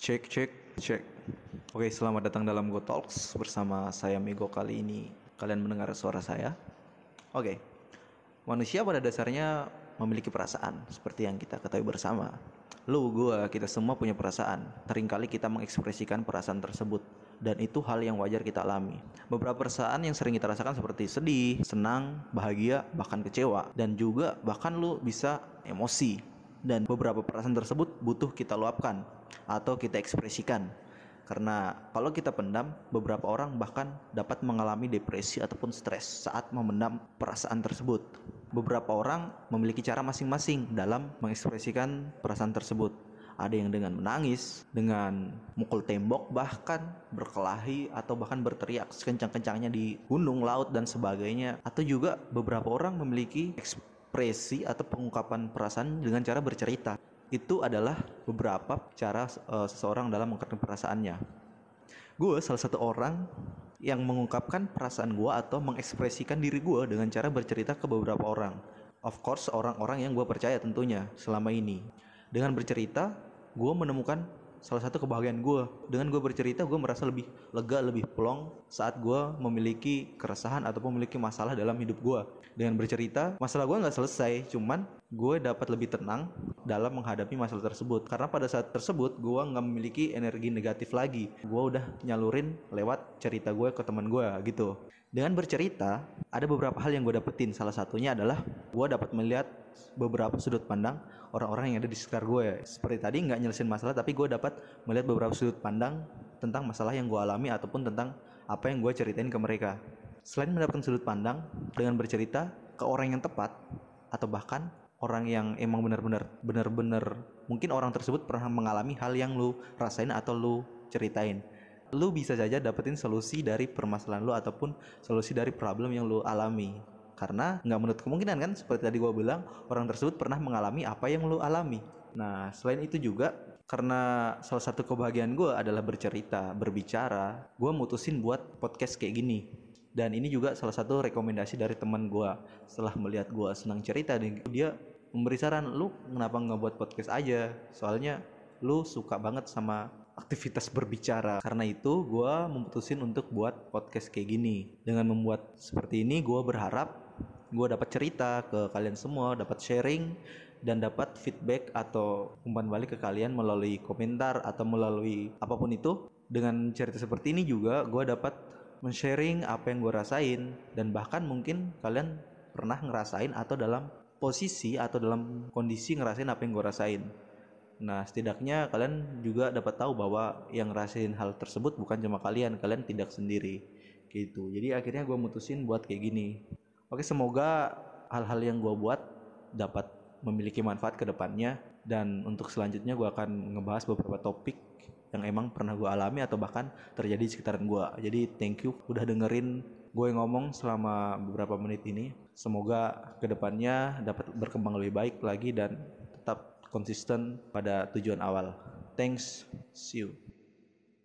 Cek cek cek. Oke, selamat datang dalam Go Talks bersama saya Migo kali ini. Kalian mendengar suara saya? Oke. Manusia pada dasarnya memiliki perasaan seperti yang kita ketahui bersama. Lu, gua, kita semua punya perasaan. Seringkali kita mengekspresikan perasaan tersebut dan itu hal yang wajar kita alami. Beberapa perasaan yang sering kita rasakan seperti sedih, senang, bahagia, bahkan kecewa dan juga bahkan lu bisa emosi dan beberapa perasaan tersebut butuh kita luapkan atau kita ekspresikan. Karena kalau kita pendam, beberapa orang bahkan dapat mengalami depresi ataupun stres saat memendam perasaan tersebut. Beberapa orang memiliki cara masing-masing dalam mengekspresikan perasaan tersebut. Ada yang dengan menangis, dengan mukul tembok, bahkan berkelahi atau bahkan berteriak sekencang-kencangnya di gunung, laut dan sebagainya. Atau juga beberapa orang memiliki atau pengungkapan perasaan dengan cara bercerita. Itu adalah beberapa cara uh, seseorang dalam mengungkapkan perasaannya. Gue salah satu orang yang mengungkapkan perasaan gue atau mengekspresikan diri gue dengan cara bercerita ke beberapa orang. Of course, orang-orang yang gue percaya tentunya selama ini. Dengan bercerita, gue menemukan salah satu kebahagiaan gue dengan gue bercerita gue merasa lebih lega lebih plong saat gue memiliki keresahan atau memiliki masalah dalam hidup gue dengan bercerita masalah gue nggak selesai cuman gue dapat lebih tenang dalam menghadapi masalah tersebut. Karena pada saat tersebut gue nggak memiliki energi negatif lagi. Gue udah nyalurin lewat cerita gue ke teman gue gitu. Dengan bercerita ada beberapa hal yang gue dapetin. Salah satunya adalah gue dapat melihat beberapa sudut pandang orang-orang yang ada di sekitar gue seperti tadi nggak nyelesain masalah tapi gue dapat melihat beberapa sudut pandang tentang masalah yang gue alami ataupun tentang apa yang gue ceritain ke mereka. Selain mendapatkan sudut pandang dengan bercerita ke orang yang tepat atau bahkan orang yang emang benar-benar benar-benar mungkin orang tersebut pernah mengalami hal yang lu rasain atau lu ceritain. Lu bisa saja dapetin solusi dari permasalahan lu ataupun solusi dari problem yang lu alami. Karena nggak menurut kemungkinan kan seperti tadi gue bilang orang tersebut pernah mengalami apa yang lo alami. Nah selain itu juga karena salah satu kebahagiaan gue adalah bercerita berbicara gue mutusin buat podcast kayak gini dan ini juga salah satu rekomendasi dari teman gue setelah melihat gue senang cerita dia memberi saran lu kenapa nggak buat podcast aja soalnya lu suka banget sama aktivitas berbicara. Karena itu gue memutusin untuk buat podcast kayak gini. Dengan membuat seperti ini gue berharap gue dapat cerita ke kalian semua, dapat sharing dan dapat feedback atau umpan balik ke kalian melalui komentar atau melalui apa pun itu. Dengan cerita seperti ini juga gue dapat men-sharing apa yang gue rasain dan bahkan mungkin kalian pernah ngerasain atau dalam posisi atau dalam kondisi ngerasain apa yang gue rasain. Nah, setidaknya kalian juga dapat tahu bahwa yang ngerasain hal tersebut bukan cuma kalian, kalian tidak sendiri. Gitu. Jadi akhirnya gue mutusin buat kayak gini. Oke, semoga hal-hal yang gue buat dapat memiliki manfaat ke depannya dan untuk selanjutnya gue akan ngebahas beberapa topik yang emang pernah gue alami atau bahkan terjadi di sekitaran gue. Jadi thank you udah dengerin gue ngomong selama beberapa menit ini. Semoga ke depannya dapat berkembang lebih baik lagi dan tetap konsisten pada tujuan awal. Thanks, see you.